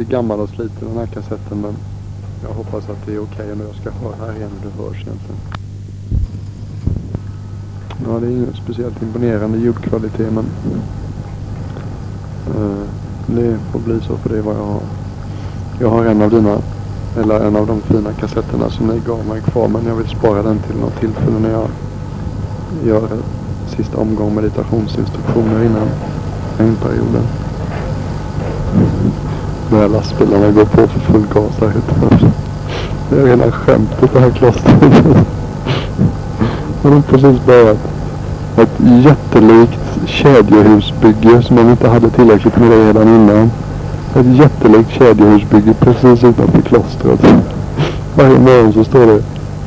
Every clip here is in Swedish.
lite gammal och sliten den här kassetten men jag hoppas att det är okej okay. när jag ska höra här igen hur det hörs egentligen. Ja, det är ingen speciellt imponerande ljudkvalitet men uh, det får bli så för det är vad jag har. Jag har en av dina, eller en av de fina kassetterna som ni gav mig kvar men jag vill spara den till något tillfälle när jag gör sista omgång meditationsinstruktioner innan regnperioden. När lastbilarna går på för full gas här utanför. Det är rena skämtet det här klostret. De har precis börjat ett jättelikt kedjehusbygge som de inte hade tillräckligt med det redan innan. Ett jättelikt kedjehusbygge precis utanför klostret. Varje morgon så står det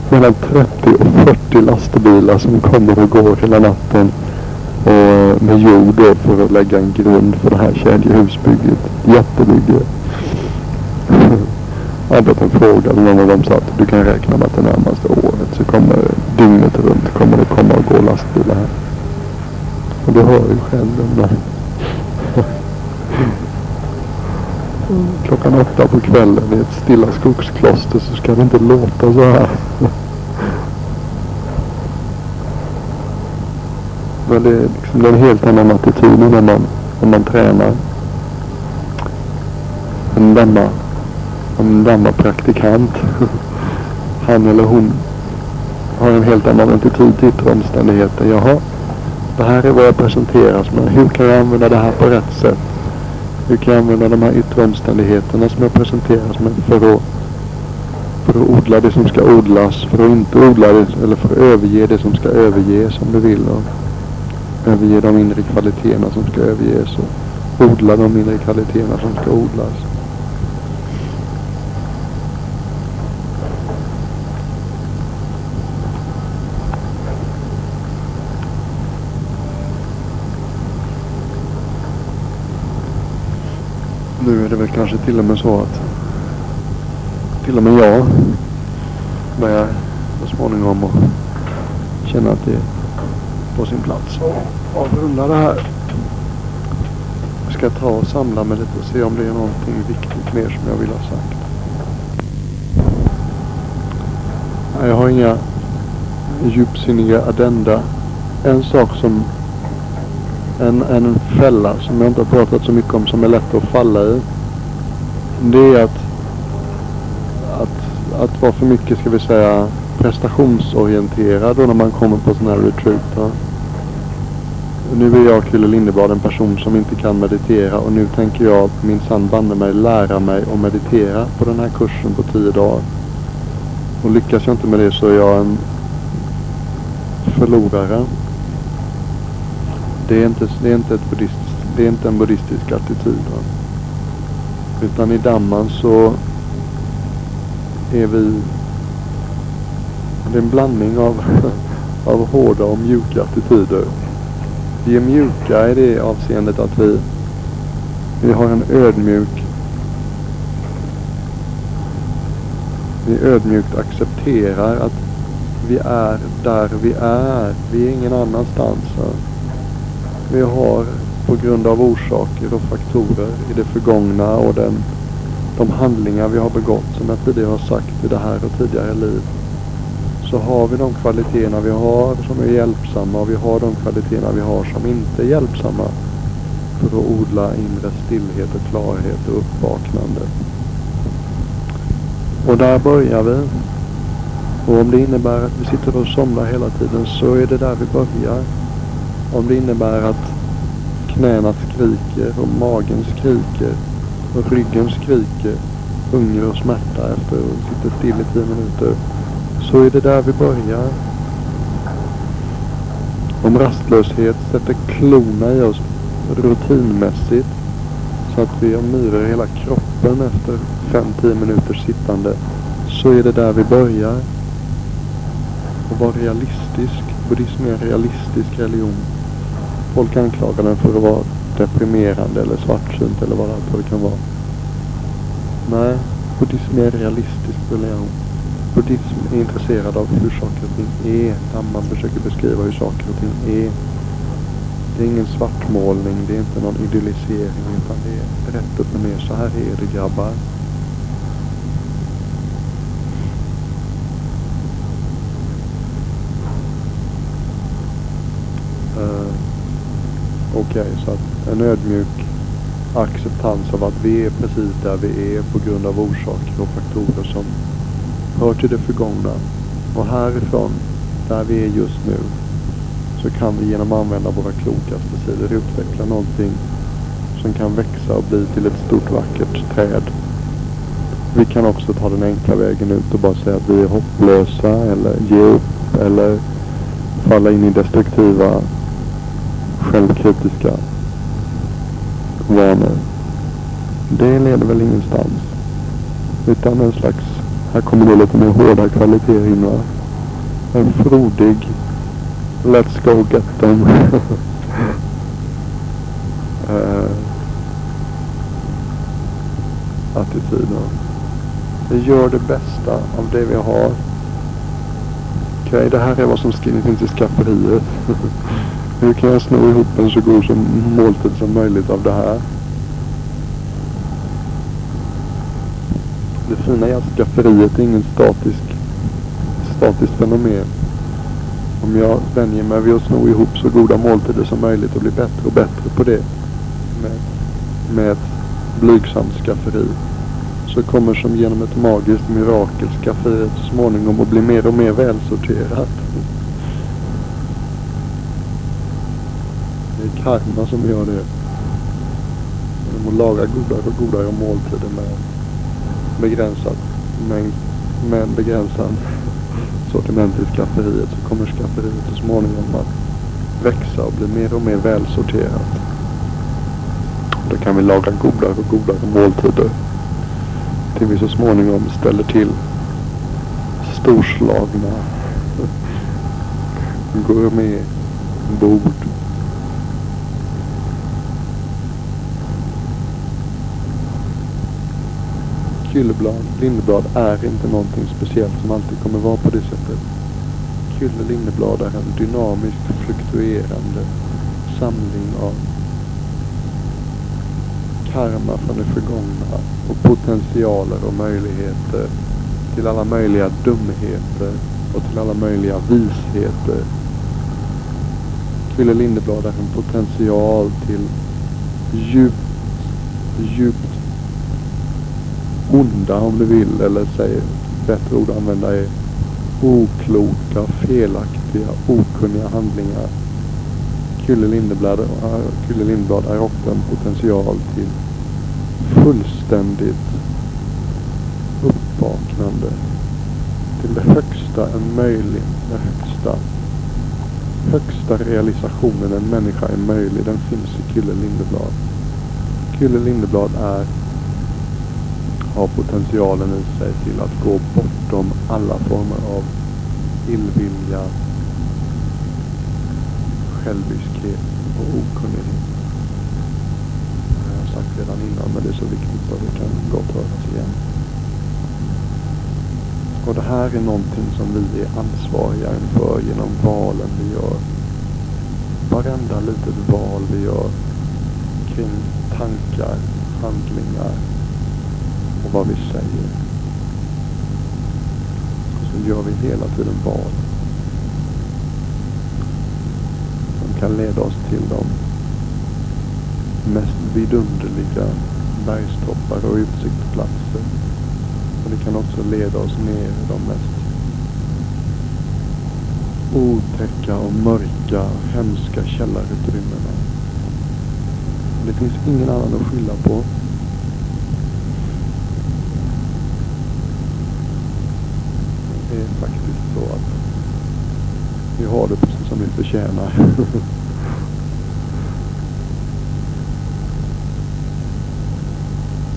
mellan 30 och 40 lastbilar som kommer och går hela natten. Med jord då för att lägga en grund för det här kedjehusbygget. Jättebygge. Arbetarna frågade någon av dem sa att du kan räkna med att det närmaste året så kommer dygnet runt kommer det komma och gå lastbilar här. Och du hör ju själv den där. Klockan åtta på kvällen i ett stilla skogskloster så ska det inte låta så här. Men det är liksom en helt annan attityd när man, när man tränar. En denna, en denna praktikant. Han eller hon har en helt annan attityd till yttre omständigheter. Jaha, det här är vad jag presenteras med. Hur kan jag använda det här på rätt sätt? Hur kan jag använda de här yttre omständigheterna som jag presenteras med för att, för att odla det som ska odlas, för att inte odla det, eller för att överge det som ska överges om du vill. Överge de inre kvaliteterna som ska överges och odla de inre kvaliteterna som ska odlas. Nu är det väl kanske till och med så att till och med jag börjar så småningom att känna att det på sin plats och avrunda det här. Jag ska ta och samla mig lite och se om det är någonting viktigt mer som jag vill ha sagt. Jag har inga djupsinniga addenda. En sak som en, en fälla som jag inte har pratat så mycket om som är lätt att falla i. Det är att, att, att vara för mycket, ska vi säga, prestationsorienterad då när man kommer på sådana här retreater. Nu är jag, Krille Lindeblad, en person som inte kan meditera och nu tänker jag minsann banne mig lära mig att meditera på den här kursen på tio dagar. Och lyckas jag inte med det så är jag en förlorare. Det är inte, det är inte, ett buddhistiskt, det är inte en buddhistisk attityd. Va? Utan i Damman så är vi det är en blandning av, av hårda och mjuka attityder. Vi är mjuka i det avseendet att vi, vi har en ödmjuk vi ödmjukt accepterar att vi är där vi är. Vi är ingen annanstans. Vi har på grund av orsaker och faktorer i det förgångna och den, de handlingar vi har begått som jag tidigare har sagt i det här och tidigare liv så har vi de kvaliteterna vi har som är hjälpsamma och vi har de kvaliteterna vi har som inte är hjälpsamma för att odla inre stillhet och klarhet och uppvaknande. Och där börjar vi. Och om det innebär att vi sitter och somnar hela tiden så är det där vi börjar. Om det innebär att knäna skriker och magen skriker och ryggen skriker hunger och smärta efter att sitta still i tio minuter så är det där vi börjar. Om rastlöshet sätter klorna i oss rutinmässigt så att vi har myror i hela kroppen efter 5-10 minuters sittande så är det där vi börjar. Och vara realistisk. Buddhism är en realistisk religion. Folk anklagar den för att vara deprimerande eller svartsynt eller vad det kan vara. Nej, buddhism är en realistisk religion buddhism är intresserad av hur saker och ting är. Där man försöker beskriva hur saker och ting är. Det är ingen svartmålning, det är inte någon idyllisering utan det är rätt upp och ner. Så här är det grabbar. Uh, Okej, okay, så att en ödmjuk acceptans av att vi är precis där vi är på grund av orsaker och faktorer som hör till det förgångna. Och härifrån, där vi är just nu, så kan vi genom att använda våra klokaste sidor utveckla någonting som kan växa och bli till ett stort vackert träd. Vi kan också ta den enkla vägen ut och bara säga att vi är hopplösa eller ge upp eller falla in i destruktiva självkritiska vanor. Det leder väl ingenstans. Utan en slags, här kommer det lite mer hårda kvaliteter in va. En frodig, let's go get them. uh, attityden. Vi gör det bästa av det vi har. Okej, okay, det här är vad som skrivs i skafferiet. Hur kan jag sno ihop en så god som måltid som möjligt av det här? Det fina i att skafferiet är ingen statisk, statiskt fenomen. Om jag vänjer mig vid att sno ihop så goda måltider som möjligt och blir bättre och bättre på det med, med ett blygsamt skafferi så kommer som genom ett magiskt mirakel skafferiet så småningom att bli mer och mer välsorterat. Det är karma som gör det. Genom att laga godare och godare måltider med begränsad mängd, med begränsad sortiment i skafferiet så kommer skafferiet så småningom att växa och bli mer och mer välsorterat. Då kan vi laga godare och godare måltider. Till vi så småningom ställer till storslagna gourmetbord Kylleblad, Lindeblad är inte någonting speciellt som alltid kommer vara på det sättet. Kylle Lindeblad är en dynamisk, fluktuerande samling av karma från det förgångna och potentialer och möjligheter till alla möjliga dumheter och till alla möjliga visheter. Kylle Lindeblad är en potential till djupt, djupt onda om du vill eller säg bättre ord att använda är okloka, felaktiga, okunniga handlingar. Kulle Lindeblad, Kulle Lindblad är ofta en potential till fullständigt uppvaknande. Till det högsta en möjlig, det högsta, högsta realisationen en människa är möjlig. Den finns i Kulle Lindeblad. Kulle Lindeblad är har potentialen i sig till att gå bortom alla former av illvilja, själviskhet och okunnighet. Det har jag sagt redan innan men det är så viktigt så det kan gott höras igen. Och det här är någonting som vi är ansvariga inför genom valen vi gör. Varenda litet val vi gör kring tankar, handlingar, och vad vi säger. Och Så gör vi hela tiden val. Som kan leda oss till de mest vidunderliga bergstoppar och utsiktsplatser. Och det kan också leda oss ner i de mest otäcka och mörka, hemska källarutrymmena. Det finns ingen annan att skylla på. det är faktiskt så att vi har det precis som vi förtjänar.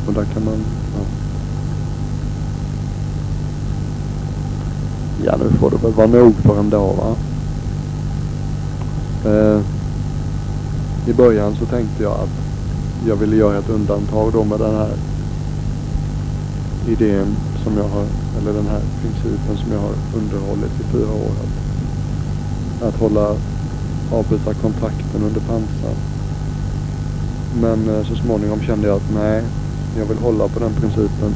Och där kan man... Ja. ja, nu får det väl vara nog för en dag va. Eh, I början så tänkte jag att jag ville göra ett undantag då med den här idén som jag har, eller den här principen som jag har underhållit i fyra år. Att, att hålla avbryta kontakten under pansar. Men eh, så småningom kände jag att nej, jag vill hålla på den principen.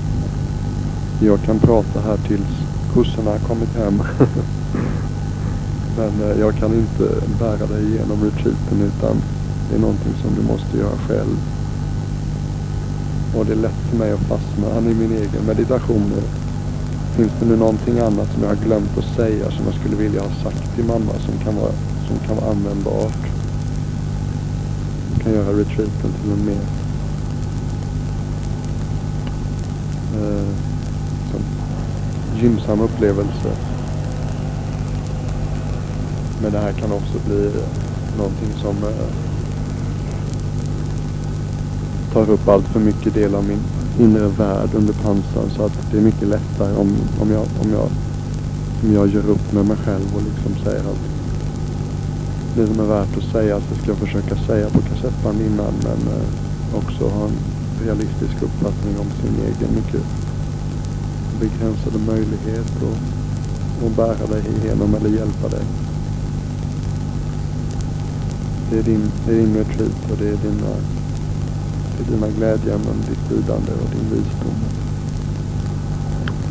Jag kan prata här tills kossorna har kommit hem. Men eh, jag kan inte bära dig igenom retreaten utan det är någonting som du måste göra själv. Och det är lätt för mig att fastna i min egen meditation nu. Finns det nu någonting annat som jag har glömt att säga som jag skulle vilja ha sagt till mamma som kan vara, som kan vara användbart? Kan göra retreaten till en mer eh, gynnsam upplevelse. Men det här kan också bli någonting som eh, tar upp allt för mycket del av min inre värld under pansaren så att det är mycket lättare om, om, jag, om, jag, om jag gör upp med mig själv och liksom säger att det som är värt att säga så ska jag försöka säga på kassettband innan men eh, också ha en realistisk uppfattning om sin egen mycket begränsade möjlighet och, och bära dig igenom eller hjälpa dig. Det är din, det är din retreat och det är dina till dina glädjeämnen, ditt lidande och din visdom.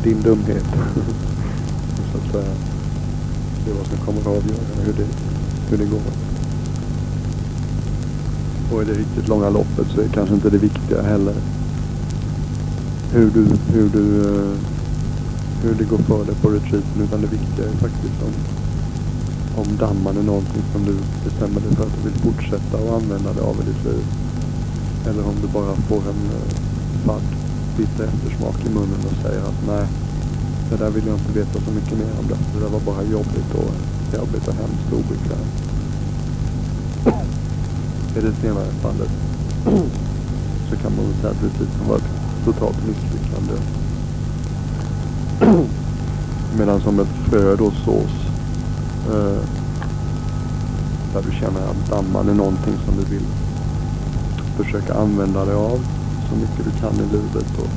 Din dumhet. så att säga. Det är vad som kommer att avgöra hur det, hur det går. Och i det riktigt långa loppet så är kanske inte det viktiga heller. Hur du, hur du, eh, hur det går för dig på retreaten. Utan det viktiga är faktiskt om, om damman är någonting som du bestämmer dig för att du vill fortsätta att använda dig av i ditt liv. Eller om du bara får en uh, fadd bitter eftersmak i munnen och säger att nej, det där vill jag inte veta så mycket mer om det. Det där var bara jobbigt och jobbigt och hemskt och obekvämt. I det senare fallet så kan man väl säga att retreaten var ett totalt misslyckande. Medan som ett frö då sås eh, där du känner att damman är någonting som du vill försöka använda dig av så mycket du kan i livet och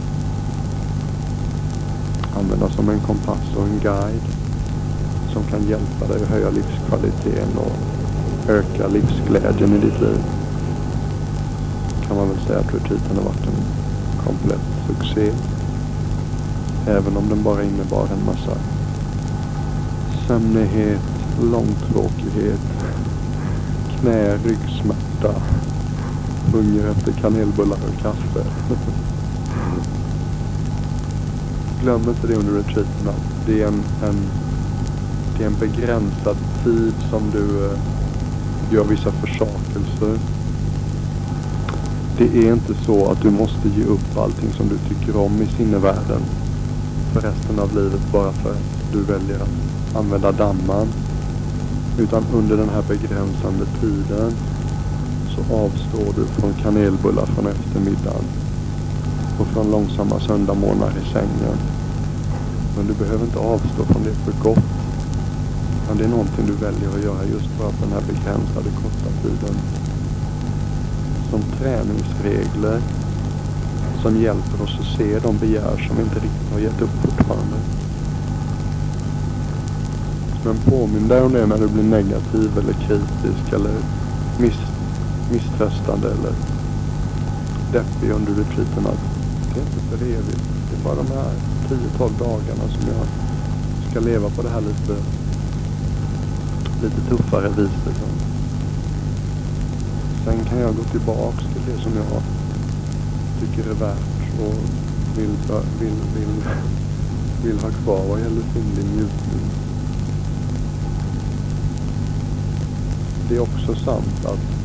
använda som en kompass och en guide som kan hjälpa dig att höja livskvaliteten och öka livsglädjen i ditt liv. Kan man väl säga att retreaten har varit en komplett succé. Även om den bara innebar en massa sömnighet, långtråkighet, knä, ryggsmärta hunger efter kanelbullar och kaffe. Glöm inte det under retreaten att det är en, en, det är en begränsad tid som du eh, gör vissa försakelser. Det är inte så att du måste ge upp allting som du tycker om i sinnevärlden för resten av livet bara för att du väljer att använda damman. Utan under den här begränsande tiden så avstår du från kanelbullar från eftermiddagen och från långsamma söndagmorgnar i sängen. Men du behöver inte avstå från det för gott. Men det är någonting du väljer att göra just bara på den här begränsade korta tiden. Som träningsregler som hjälper oss att se de begär som vi inte riktigt har gett upp fortfarande. Men påminn dig om det när du blir negativ eller kritisk eller miss misströstande eller deppig under retreaten att det är inte för evigt. Det är bara de här 10-12 dagarna som jag ska leva på det här lite, lite tuffare viset. Sen kan jag gå tillbaks till det som jag tycker är värt och vill, vill, vill, vill ha kvar vad gäller sinnlig njutning. Det är också sant att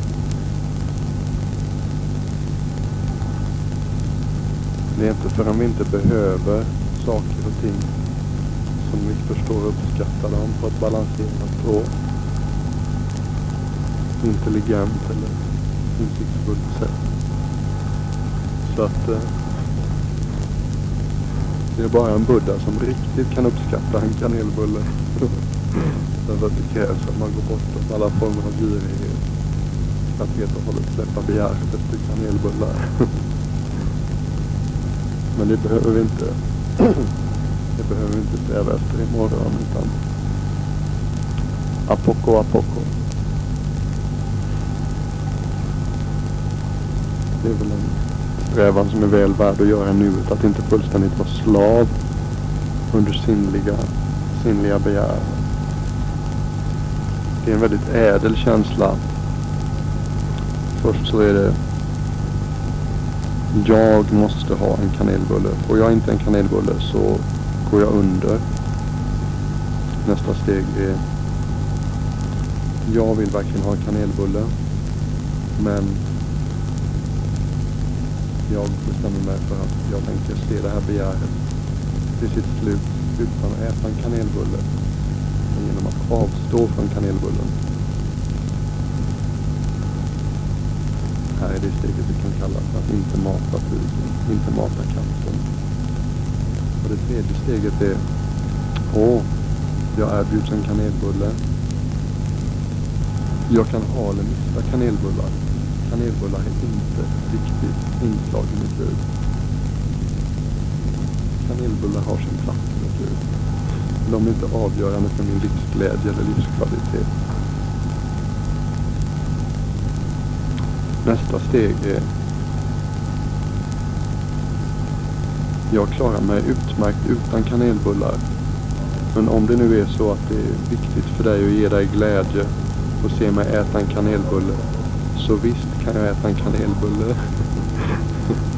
Det är inte förrän vi inte behöver saker och ting som vi förstår och uppskattar dem på ett balanserat och intelligent eller insiktsfullt sätt. Så att eh, det är bara en buddha som riktigt kan uppskatta en kanelbulle. Därför att det krävs att man går bortom alla former av girighet. Att helt och hållet släppa begäret efter kanelbullar. men det behöver vi inte, det behöver vi inte sträva efter imorgon utan a poco. Det är väl en strävan som är väl värd att göra nu, att inte fullständigt vara slav under sinnliga, sinnliga begär. Det är en väldigt ädel känsla. Först så är det jag måste ha en kanelbulle. Får jag inte en kanelbulle så går jag under. Nästa steg är jag vill verkligen ha en kanelbulle. Men jag bestämmer mig för att jag tänker se det här begäret till sitt slut utan att äta en kanelbulle. Genom att avstå från kanelbullen. Här är det steget det kan kallas att inte mata flygen, inte mata katten. Och det tredje steget är, åh, jag erbjuds en kanelbulle. Jag kan ha eller mista kanelbullar. Kanelbullar är inte ett viktigt inslag i mitt liv. Kanelbullar har sin plats i mitt liv. De är inte avgörande för min livsglädje eller livskvalitet. Nästa steg är Jag klarar mig utmärkt utan kanelbullar. Men om det nu är så att det är viktigt för dig att ge dig glädje och se mig äta en kanelbulle. Så visst kan jag äta en kanelbulle.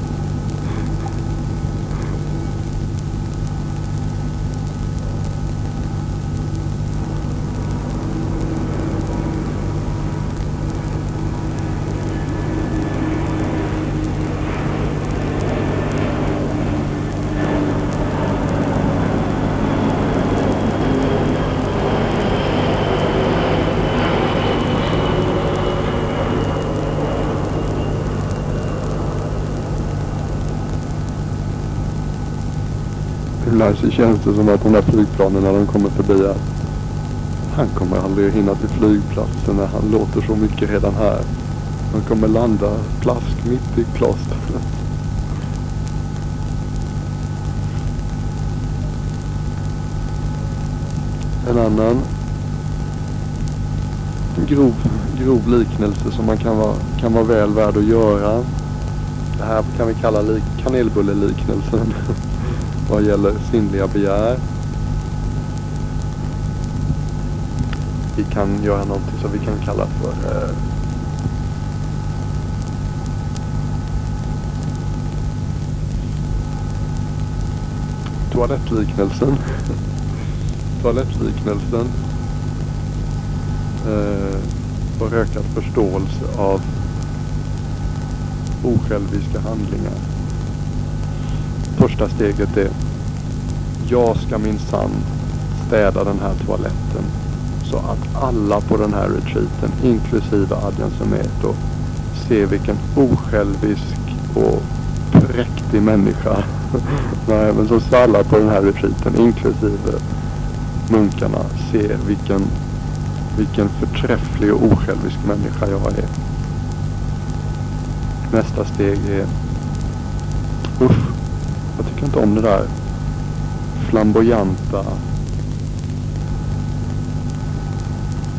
Ibland så känns det som att de där flygplanen när de kommer förbi här. Han kommer aldrig hinna till flygplatsen när han låter så mycket redan här. Han kommer landa plask mitt i klostret. En annan grov, grov liknelse som man kan vara, kan vara väl värd att göra. Det här kan vi kalla lik, kanelbulleliknelsen. vad gäller sinnliga begär. Vi kan göra någonting som vi kan kalla för eh, toalettliknelsen. toalettliknelsen. Eh, och ökad förståelse av osjälviska handlingar första steget är jag ska minsann städa den här toaletten så att alla på den här retreaten, inklusive Adjan Semeto, ser vilken osjälvisk och präktig människa. Nej, men så alla på den här retreaten, inklusive munkarna, ser vilken, vilken förträfflig och osjälvisk människa jag är. Nästa steg är Usch, tycker inte om det där flamboyanta.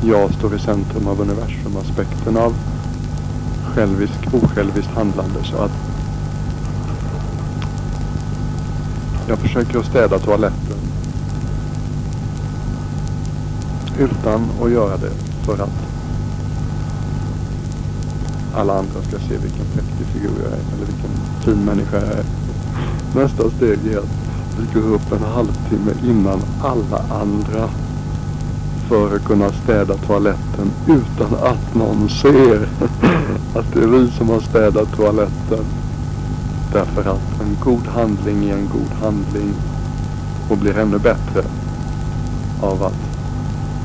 Jag står i centrum av universum. Aspekten av självisk, osjälviskt handlande. Så att jag försöker att städa toaletten. Utan att göra det för att alla andra ska se vilken präktig figur jag är. Eller vilken fin människa jag är. Nästa steg är att vi går upp en halvtimme innan alla andra för att kunna städa toaletten utan att någon ser att det är vi som har städat toaletten. Därför att en god handling är en god handling och blir ännu bättre av att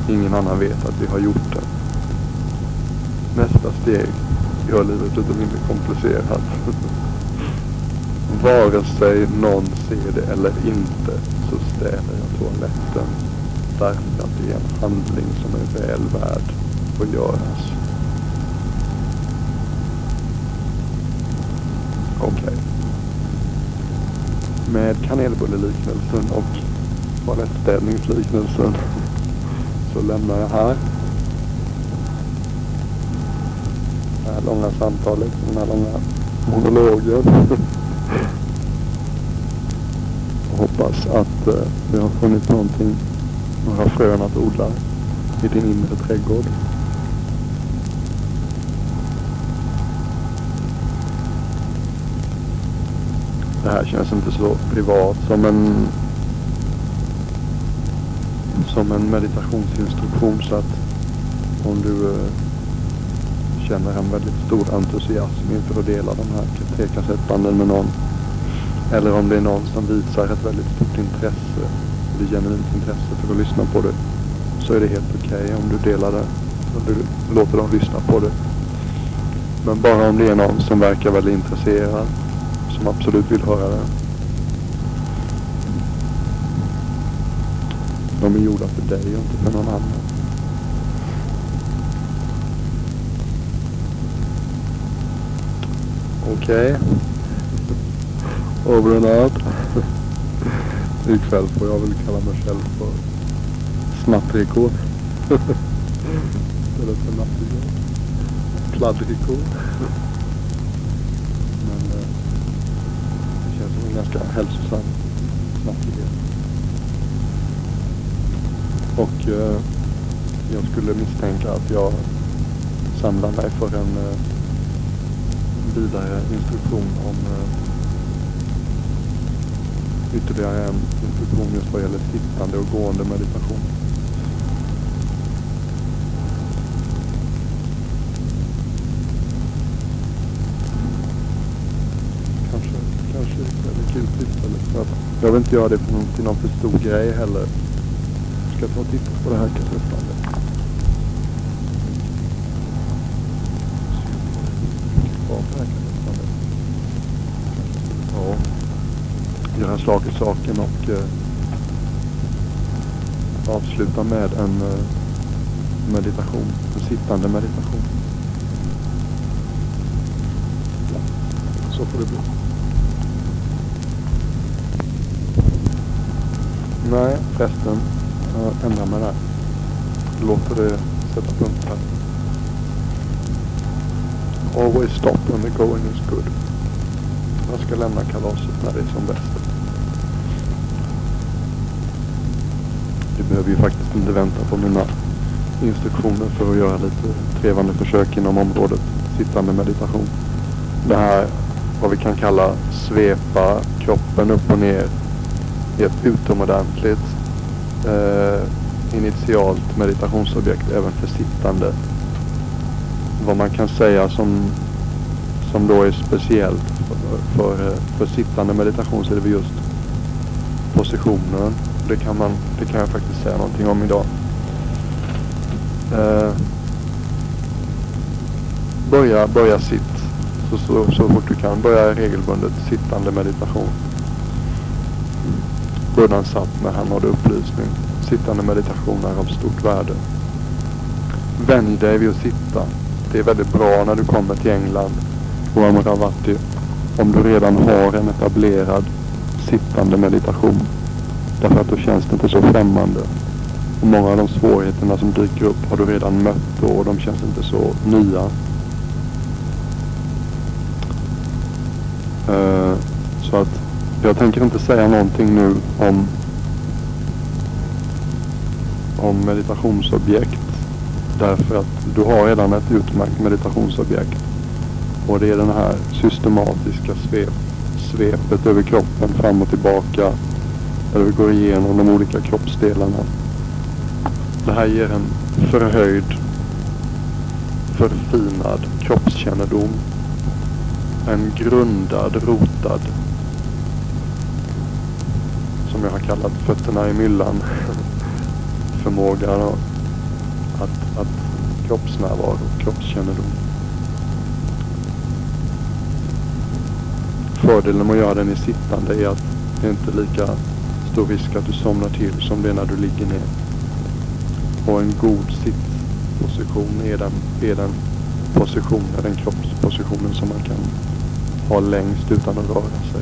ingen annan vet att vi har gjort det. Nästa steg gör livet lite mindre komplicerat. Vare sig någon ser det eller inte så städar jag toaletten. Därför att det är en handling som är väl värd att göras. Okej. Okay. Med kanelbulleliknelsen och toalettstädningsliknelsen så lämnar jag här. Det här långa samtalet, den här långa monologen. Och hoppas att eh, har funnit någonting, några frön att odla i din inre trädgård. Det här känns inte så privat som en som en meditationsinstruktion så att om du eh, känner en väldigt stor entusiasm inför att dela de här tre kassettbanden med någon eller om det är någon som visar ett väldigt stort intresse eller genuint intresse för att lyssna på det så är det helt okej okay om du delar det och du låter dem lyssna på det. Men bara om det är någon som verkar väldigt intresserad som absolut vill höra det. De är gjorda för dig och inte för någon annan. Okej. Okay. Over and out. Ikväll får jag väl kalla mig själv för snattrikon. Istället för nattrikon. Pladdrikon. Eh, ganska hälsosam snackighet. Och eh, jag skulle misstänka att jag samlar mig för en eh, vidare instruktion om eh, ytterligare en instruktion just vad gäller sittande och gående meditation. kul tillfälle. För att jag vill inte göra det till någon för stor grej heller. Jag ska ta och titta på det här kassettbandet. Ja, göra slag i saken och eh, avsluta med en eh, meditation, en sittande meditation. Så får det bli. Nej, förresten. Jag ändrar mig där. Låter det sätta punkt här. Always stop when the going is good. Jag ska lämna kalaset när det är som bäst. Du behöver ju faktiskt inte vänta på mina instruktioner för att göra lite trevande försök inom området sittande meditation. Det här, vad vi kan kalla svepa kroppen upp och ner ett utomordentligt eh, initialt meditationsobjekt även för sittande. Vad man kan säga som, som då är speciellt för, för, för sittande meditation så är det väl just positionen. Det kan, man, det kan jag faktiskt säga någonting om idag. Eh, börja, börja sitt så, så, så fort du kan. Börja regelbundet sittande meditation. Buddhan satt när han hade upplysning. Sittande meditation är av stort värde. Vänj dig vid att sitta. Det är väldigt bra när du kommer till England och Amravati om du redan har en etablerad sittande meditation. Därför att då känns det inte så främmande. Och många av de svårigheterna som dyker upp har du redan mött då och de känns inte så nya. Uh, så att jag tänker inte säga någonting nu om, om meditationsobjekt. Därför att du har redan ett utmärkt meditationsobjekt. Och det är den här systematiska svep, svepet över kroppen fram och tillbaka. Där du går igenom de olika kroppsdelarna. Det här ger en förhöjd, förfinad kroppskännedom. En grundad, rotad som jag har kallat fötterna i myllan. Förmågan att, att kroppsnärvaro, kroppskännedom. Fördelen med att göra den i sittande är att det är inte lika stor risk att du somnar till som det är när du ligger ner. Och en god sittposition är den, är den positionen, den kroppspositionen som man kan ha längst utan att röra sig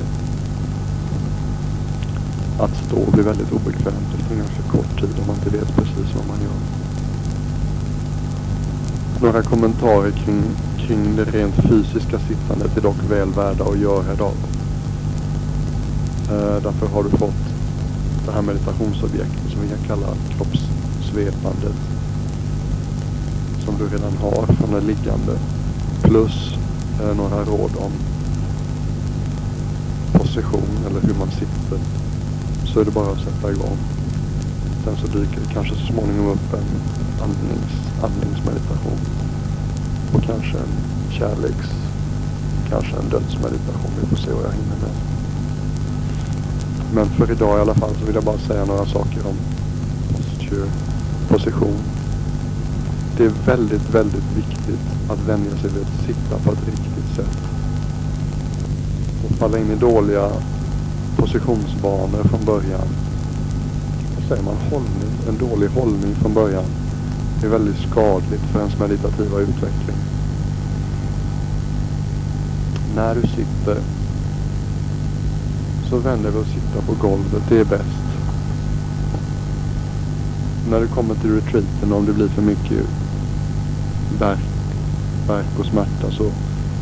att stå blir väldigt obekvämt efter en ganska kort tid om man inte vet precis vad man gör. Några kommentarer kring, kring det rent fysiska sittandet är dock väl värda att göra idag. Uh, därför har du fått det här meditationsobjektet som vi kan kalla kroppssvepandet. Som du redan har från det liggande. Plus uh, några råd om position eller hur man sitter. Så är det bara att sätta igång. Sen så dyker det kanske så småningom upp en andnings, andningsmeditation. Och kanske en kärleks, kanske en dödsmeditation. Vi får se vad jag hinner med. Men för idag i alla fall så vill jag bara säga några saker om posture, position. Det är väldigt, väldigt viktigt att vänja sig vid att sitta på ett riktigt sätt. Och falla in i dåliga positionsvanor från början säger man, hållning, en dålig hållning från början är väldigt skadligt för ens meditativa utveckling. När du sitter så vänder vi och sitta på golvet, det är bäst. När du kommer till retreaten, om det blir för mycket värk, värk och smärta så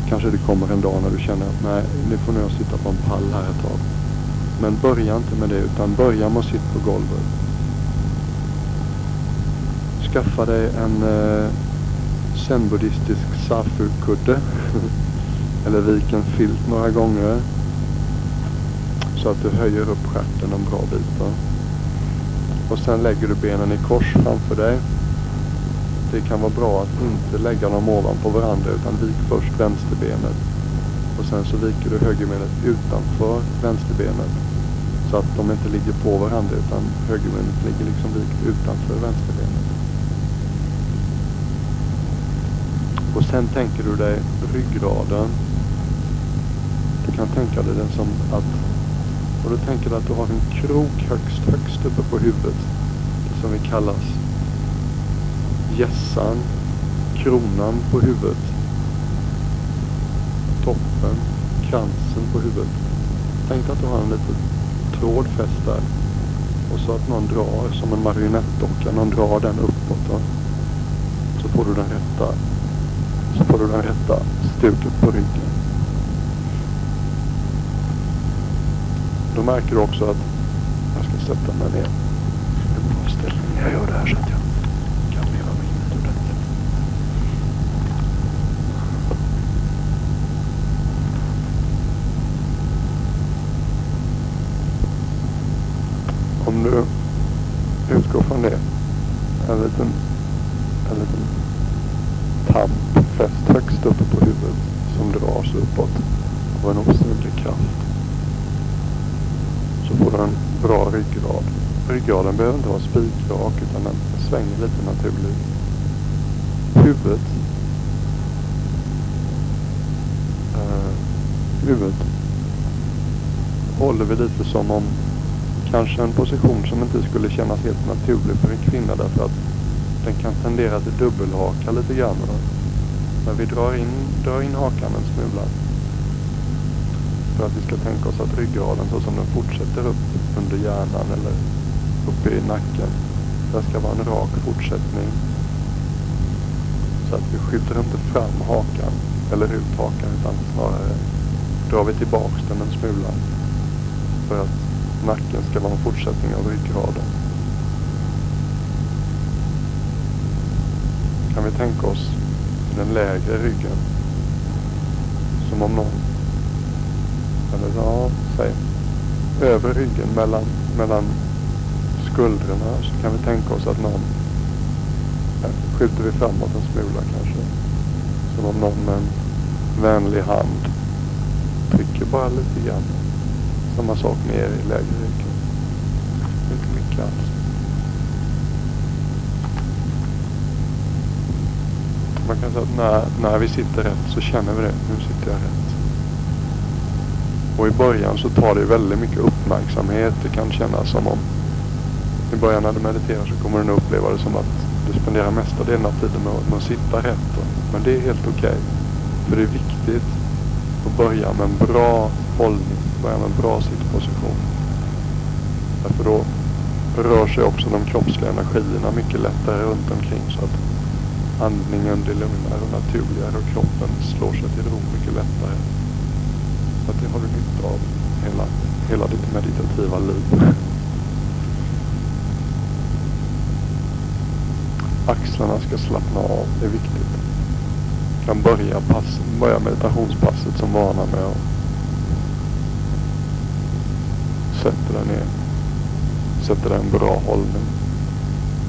kanske det kommer en dag när du känner att nej, nu får jag sitta på en pall här ett tag. Men börja inte med det utan börja med att sitta på golvet. Skaffa dig en eh, zenbuddhistisk safu-kudde. Eller vik en filt några gånger. Så att du höjer upp stjärten en bra bit. Då. Och sen lägger du benen i kors framför dig. Det kan vara bra att inte lägga dem ovanpå varandra utan vik först vänsterbenet. Och sen så viker du högerbenet utanför vänsterbenet. Så att de inte ligger på varandra utan högerbenet ligger liksom vikt utanför vänsterbenet. Och sen tänker du dig ryggraden. Du kan tänka dig den som att, och du tänker dig att du har en krok högst, högst uppe på huvudet. Det som vi kallas gässan, kronan på huvudet. Toppen, kransen på huvudet. Tänk dig att du har en liten tråd fäst där. Och så att någon drar som en marionettdocka, någon drar den uppåt. Då. Så får du den rätta så får du den rätta stuket på ryggen. Då märker du också att jag ska sätta mig ner. En bra ställning. Jag gör det här så att jag kan leva mig in ordentligt. Om du utgår från det, en liten, en liten tamp fäst högst uppe på huvudet som dras uppåt av en osynlig kraft. Så får du en bra ryggrad. Den behöver inte vara spikrak utan den svänger lite naturligt. Huvudet uh, huvudet håller vi lite som om kanske en position som inte skulle kännas helt naturlig för en kvinna därför att den kan tendera till dubbelhaka lite grann. Men vi drar in, drar in hakan en smula. För att vi ska tänka oss att ryggraden så som den fortsätter upp under hjärnan eller uppe i nacken. Det ska vara en rak fortsättning. Så att vi skjuter inte fram hakan eller ut hakan utan snarare drar vi tillbaks den en smula. För att nacken ska vara en fortsättning av ryggraden. Kan vi tänka oss den lägre ryggen. Som om någon, eller ja, säg, över ryggen mellan, mellan skuldrorna så kan vi tänka oss att någon, här, skjuter vi framåt en smula kanske. Som om någon med en vänlig hand trycker bara lite grann. Samma sak ner i lägre ryggen. Inte mycket alls. Man kan säga att när, när vi sitter rätt så känner vi det. Nu sitter jag rätt. Och i början så tar det väldigt mycket uppmärksamhet. Det kan kännas som om i början när du mediterar så kommer du nog uppleva det som att du spenderar mesta delen av tiden med, med att sitta rätt. Men det är helt okej. Okay. För det är viktigt att börja med en bra hållning. Börja med en bra sittposition. Därför då rör sig också de kroppsliga energierna mycket lättare runt omkring. Så att andningen blir lugnare och naturligare och kroppen slår sig till ro mycket lättare. Så att det har du nytta av hela, hela ditt meditativa liv. Axlarna ska slappna av, det är viktigt. Du kan börja, pass, börja meditationspasset som vana med att sätta dig ner. Sätta dig i en bra hållning.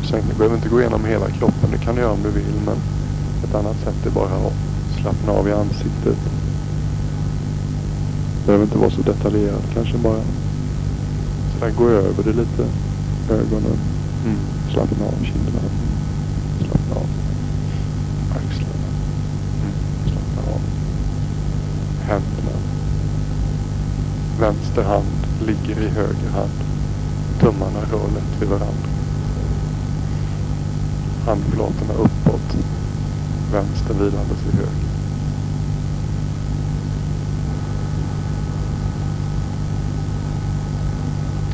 Sen du behöver inte gå igenom hela kroppen, det kan du göra om du vill. Men ett annat sätt är bara att slappna av i ansiktet. Det behöver inte vara så detaljerat, kanske bara sådär gå över det lite. Ögonen. Mm. Slappna av kinderna. Slappna av axlarna. Mm. Slappna av händerna. Vänster hand ligger i höger hand. Tummarna rör lätt vid varandra. Handflatorna uppåt. Vänster vilandes i höger.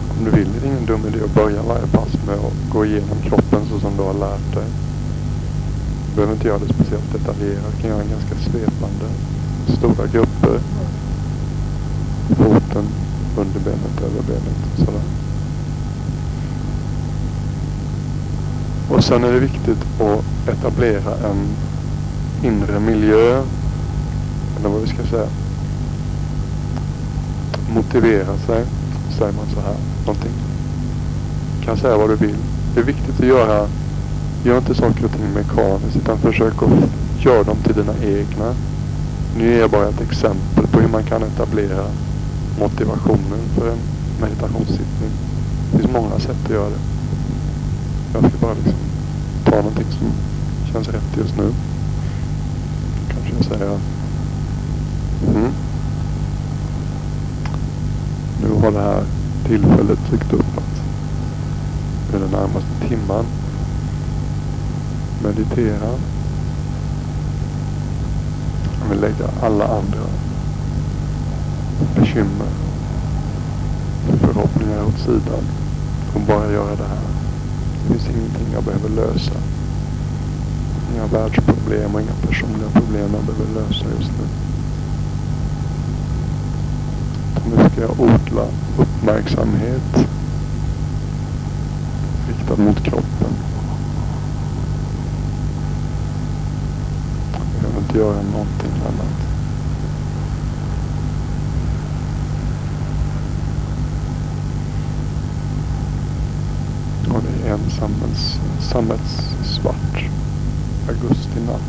Om du vill är det ingen dum idé att börja varje pass med att gå igenom kroppen så som du har lärt dig. Du behöver inte göra det speciellt detaljerat. Du kan göra en ganska svepande. Stora grupper. Foten, underbenet, överbenet och sådär. Och sen är det viktigt att etablera en inre miljö. Eller vad vi ska säga. Motivera sig. Säger man så här. Någonting. Du kan säga vad du vill. Det är viktigt att göra. Gör inte saker och ting mekaniskt. Utan försök att göra dem till dina egna. Nu ger jag bara ett exempel på hur man kan etablera motivationen för en meditationssittning. Det finns många sätt att göra det. Jag ska bara liksom ta någonting som känns rätt just nu. Kanske jag säger mm. Nu har det här tillfället dykt upp att det är den närmaste timman meditera. Jag vill lägga alla andra bekymmer, förhoppningar åt sidan och bara göra det här. Det finns ingenting jag behöver lösa. Inga världsproblem och inga personliga problem jag behöver lösa just nu. Nu ska jag odla uppmärksamhet riktad mot kroppen. Jag behöver inte göra någonting annat. Och det är en sammets, sammets augustinatt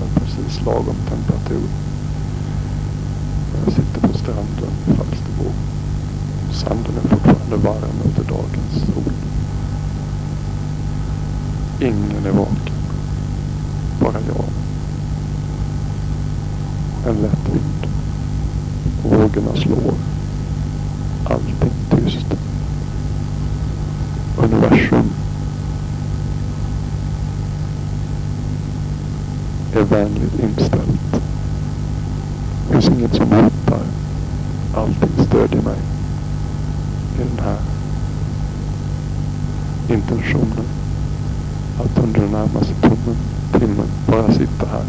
med precis lagom temperatur. Jag sitter på stranden i Falsterbo. Sanden är fortfarande varm efter dagens sol. Ingen är vaken. Bara jag. En lätt vind. Vågorna slår. Allting tyst. Universum är vänligt inställt. Det finns inget som hotar. Allting stödjer mig. I den här intentionen. Att under den närmaste timmen, timmen bara sitta här.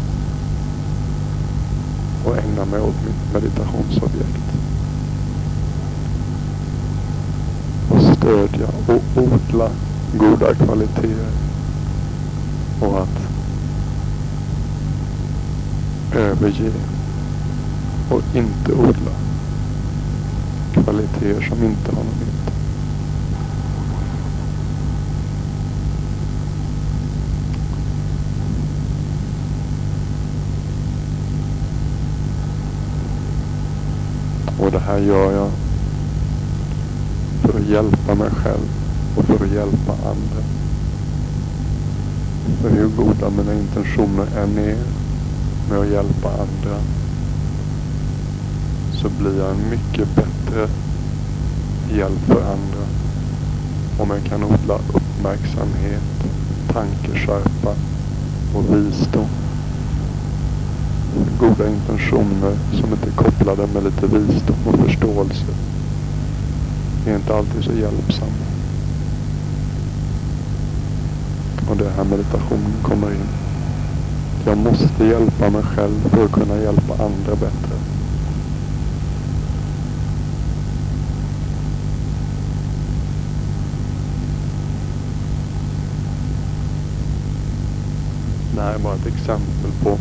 Och ägna mig åt mitt meditationsobjekt. Och stödja och odla goda kvaliteter. Och att överge och inte odla kvaliteter som inte har någon nytta. Och det här gör jag för att hjälpa mig själv och för att hjälpa andra. För hur goda mina intentioner än är med att hjälpa andra så blir jag en mycket bättre hjälp för andra om jag kan odla uppmärksamhet, tankeskärpa och visdom. Goda intentioner som inte är kopplade med lite visdom och förståelse är inte alltid så hjälpsamma. Och det är här meditationen kommer in. jag måste hjälpa mig själv för att kunna hjälpa andra bättre. Det här är bara ett exempel på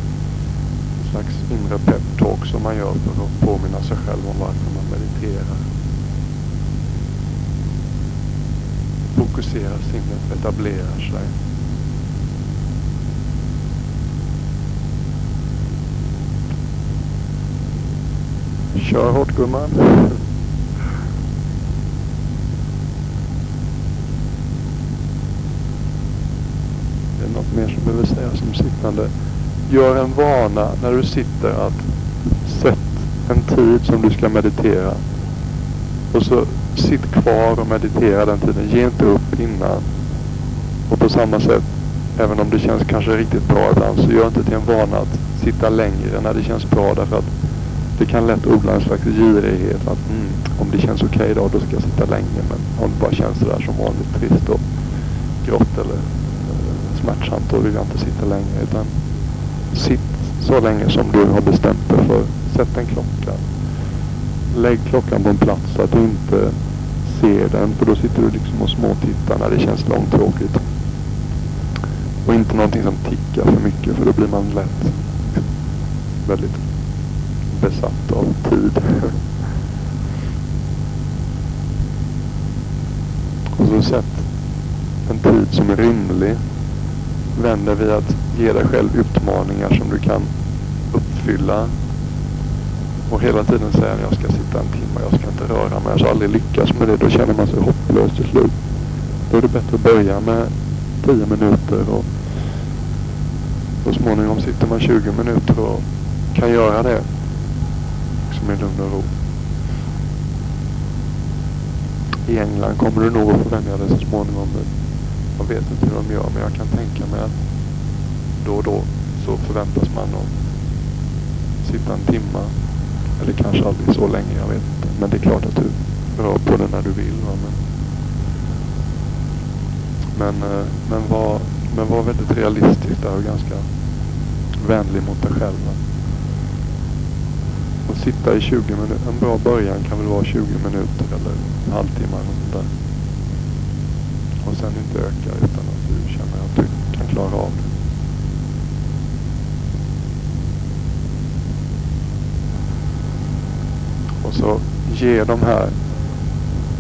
slags inre peptalk som man gör för att påminna sig själv om varför man mediterar. Fokuserar sinnet, etablerar sig. Kör hårt gumman. Det är något mer som behöver sägas om sittande. Gör en vana när du sitter att sätt en tid som du ska meditera. Och så sitt kvar och meditera den tiden. Ge inte upp innan. Och på samma sätt, även om det känns kanske riktigt bra ibland, så gör inte till en vana att sitta längre när det känns bra. Därför att det kan lätt odla en slags girighet. Att mm, om det känns okej okay då, då ska jag sitta länge. Men om det bara känns sådär som vanligt trist och grått eller eh, smärtsamt, då vill jag inte sitta längre. Utan sitt så länge som du har bestämt dig för. Sätt en klocka. Lägg klockan på en plats så att du inte ser den. För då sitter du liksom och småtittar när det känns långtråkigt. Och inte någonting som tickar för mycket för då blir man lätt väldigt besatt av tid. Och så sätt en tid som är rimlig vänder vid att ge dig själv utmaningar som du kan uppfylla. Och hela tiden säga att jag ska sitta en timme, jag ska inte röra mig. Jag ska aldrig lyckas med det. Då känner man sig hopplös till slut. Då är det bättre att börja med 10 minuter och så småningom sitter man 20 minuter och kan göra det liksom i lugn och ro. I England kommer du nog att få vänja dig så småningom. Jag vet inte hur de gör men jag kan tänka mig att då och då så förväntas man att sitta en timma. Eller kanske aldrig så länge, jag vet inte. Men det är klart att du rör på det när du vill. Va? Men, men, eh, men, var, men var väldigt realistisk där och ganska vänlig mot dig själv. Va? Och sitta i 20 minuter. En bra början kan väl vara 20 minuter eller en halvtimme eller sånt där. Och sen inte öka utan att du känner att du kan klara av det. Och så ge de här,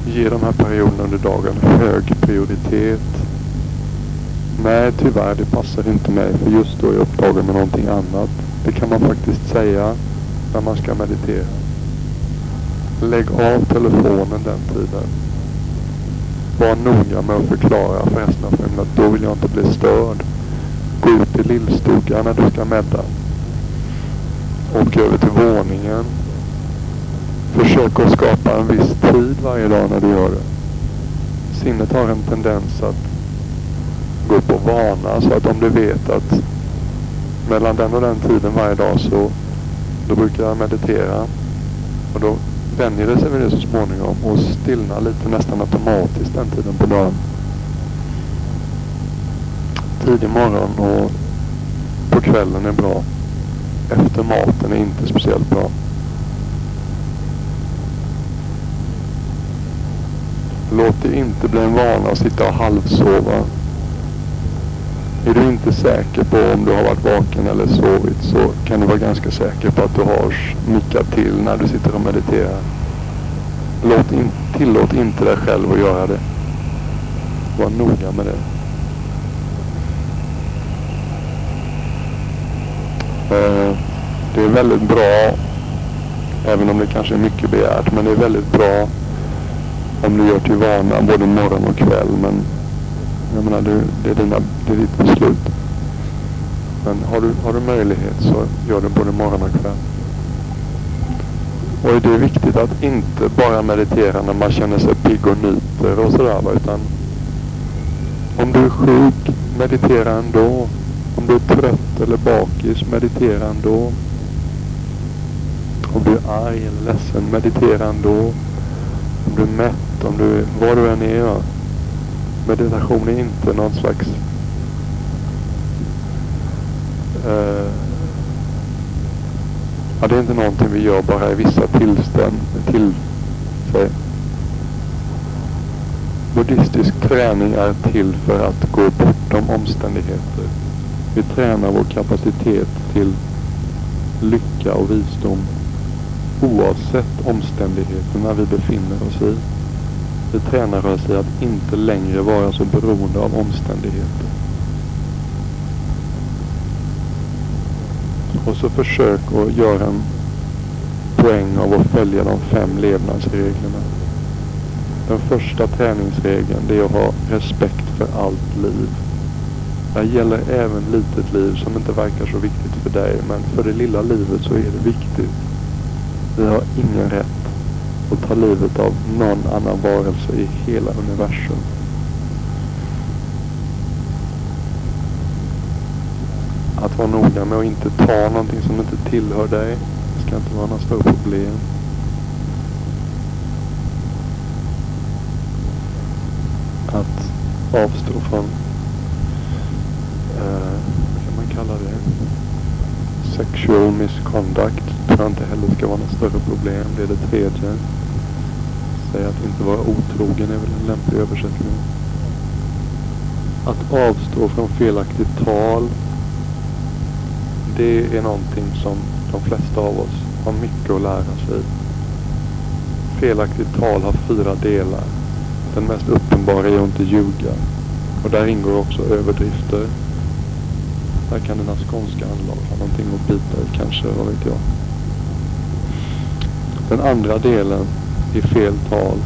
ge de här perioderna under dagen hög prioritet. Nej, tyvärr, det passar inte mig för just då är jag upptagen med någonting annat. Det kan man faktiskt säga när man ska meditera. Lägg av telefonen den tiden. Var noga med att förklara för resten av familjen att då vill jag inte bli störd. Gå ut i lillstugan när du ska medda. Åk över till våningen. Försök att skapa en viss tid varje dag när du gör det. Sinnet har en tendens att gå upp och vana så att om du vet att mellan den och den tiden varje dag så då brukar jag meditera. Och då vänjer det sig vid det så småningom och stillnar lite nästan automatiskt den tiden på dagen. Tidig morgon och på kvällen är bra. Efter maten är inte speciellt bra. Låt det inte bli en vana att sitta och halvsova är du inte säker på om du har varit vaken eller sovit så kan du vara ganska säker på att du har nickat till när du sitter och mediterar. Låt in, tillåt inte dig själv att göra det. Var noga med det. Eh, det är väldigt bra, även om det kanske är mycket begärt, men det är väldigt bra om du gör till vana både morgon och kväll. Men jag menar, du, det, är dina, det är ditt beslut. Men har du, har du möjlighet så gör det både morgon och kväll. Och det är viktigt att inte bara meditera när man känner sig pigg och nyter och sådär. Utan om du är sjuk, meditera ändå. Om du är trött eller bakis, meditera ändå. Om du är arg eller ledsen, meditera ändå. Om du är mätt, om du, vad du än är, meditation är inte någon slags eh, ja, det är inte någonting vi gör bara i vissa tillstånd. Till, buddhistisk träning är till för att gå bortom omständigheter. Vi tränar vår kapacitet till lycka och visdom oavsett omständigheterna vi befinner oss i. Vi tränar oss i att inte längre vara så beroende av omständigheter. Och så försök att göra en poäng av att följa de fem levnadsreglerna. Den första träningsregeln det är att ha respekt för allt liv. Det gäller även litet liv som inte verkar så viktigt för dig. Men för det lilla livet så är det viktigt. Vi har ingen rätt och ta livet av någon annan varelse i hela universum. Att vara noga med att inte ta någonting som inte tillhör dig. Det ska inte vara några stora problem. Att avstå från, eh, vad kan man kalla det? Sexual misconduct tror jag inte heller ska vara något större problem. Det är det tredje. Säga att inte vara otrogen är väl en lämplig översättning. Att avstå från felaktigt tal. Det är någonting som de flesta av oss har mycket att lära sig. Felaktigt tal har fyra delar. Den mest uppenbara är att inte ljuga. Och där ingår också överdrifter. Där kan dina skånska anlag ha någonting att bita i kanske, vad vet jag. Den andra delen i fel tal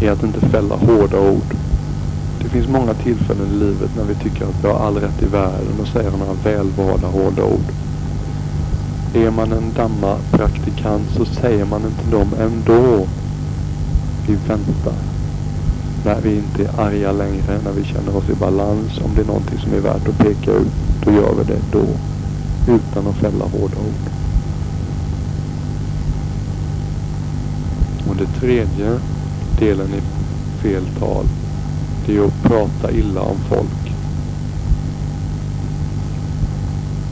är att inte fälla hårda ord. Det finns många tillfällen i livet när vi tycker att vi har all rätt i världen och säger några välvalda hårda ord. Är man en damma-praktikant så säger man inte dem ändå. Vi väntar. När vi inte är arga längre, när vi känner oss i balans. Om det är någonting som är värt att peka ut, då gör vi det då. Utan att fälla hårda ord. Och det tredje delen i fel tal, det är att prata illa om folk.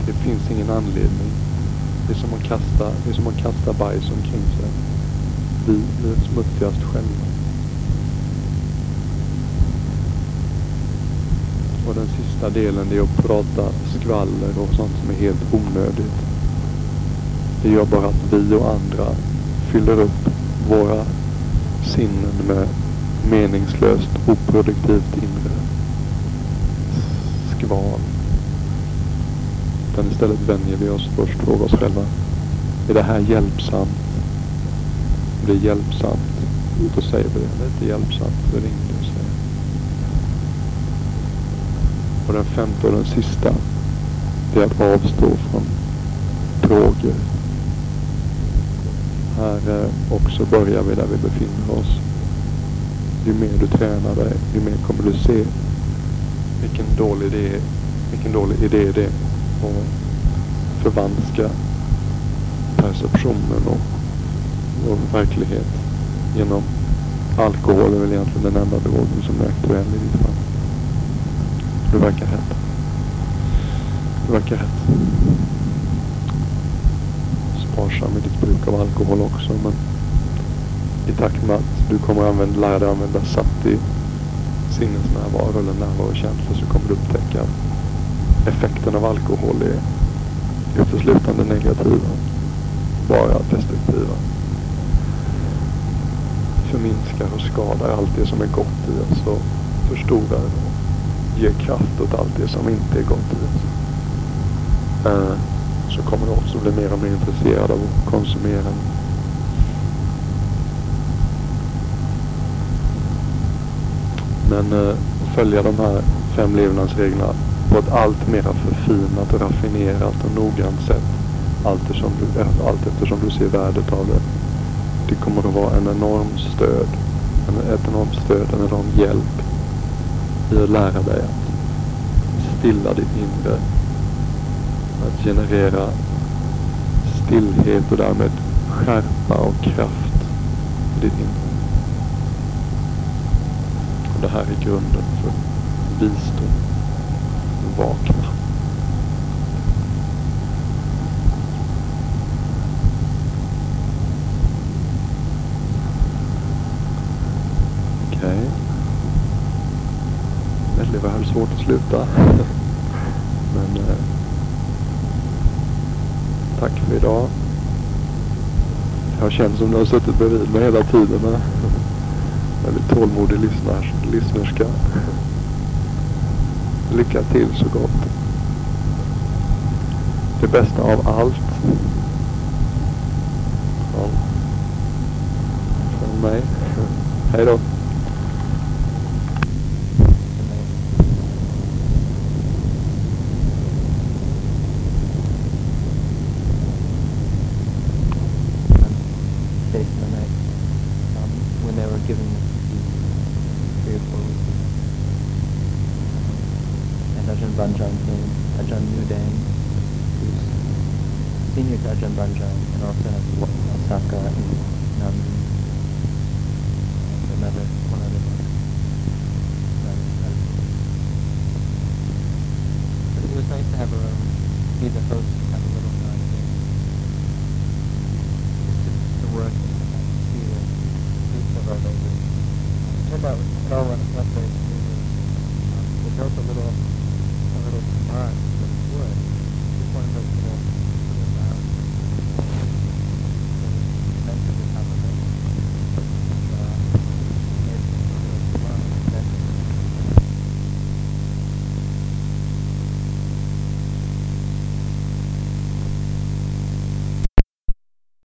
Det finns ingen anledning. Det är som att kasta, det är som att kasta bajs omkring sig. Vi är smutsigast själva. Och den sista delen är att prata skvaller och sånt som är helt onödigt. Det gör bara att vi och andra fyller upp våra sinnen med meningslöst oproduktivt inre skval. Utan istället vänjer vi oss först fråga oss själva. Är det här hjälpsamt? Om det är hjälpsamt, då säger vi det. Det är inte hjälpsamt, det är inget att säga. Och den femte och den sista, det är att avstå från droger här också börjar vi där vi befinner oss. Ju mer du tränar dig, ju mer kommer du se vilken dålig idé, vilken dålig idé det är att förvanska perceptionen och, och verklighet genom alkohol är väl egentligen den enda drogen som är aktuell i ditt fall. Du verkar rätt. Du verkar rätt sparsam i ditt bruk av alkohol också. Men i takt med att du kommer använda, lära dig använda sati, sinnesnärvaro eller närvarokänsla så kommer du upptäcka att effekten av alkohol är uteslutande negativa. Bara destruktiva. Förminskar och skadar allt det som är gott i oss och förstorar och ger kraft åt allt det som inte är gott i oss. Uh, så kommer du också bli mer och mer intresserad av att konsumera. Men eh, följa de här fem levnadsreglerna på ett allt mer förfinat raffinerat och noggrant sätt. Allt eftersom, du, eh, allt eftersom du ser värdet av det. Det kommer att vara en enorm stöd. En, ett enormt stöd, en enorm hjälp i att lära dig att stilla ditt inre att generera stillhet och därmed skärpa och kraft i ditt inre. Och det här är grunden för visdom. Vakna. Okej. Okay. Det var svårt att sluta. Tack för idag. Jag känner som du har suttit bredvid mig hela tiden men väldigt tålmodig lyssnars, lyssnerska. Lycka till så gott. Det bästa av allt. Från mig. Hej då. research and and also has worked Osaka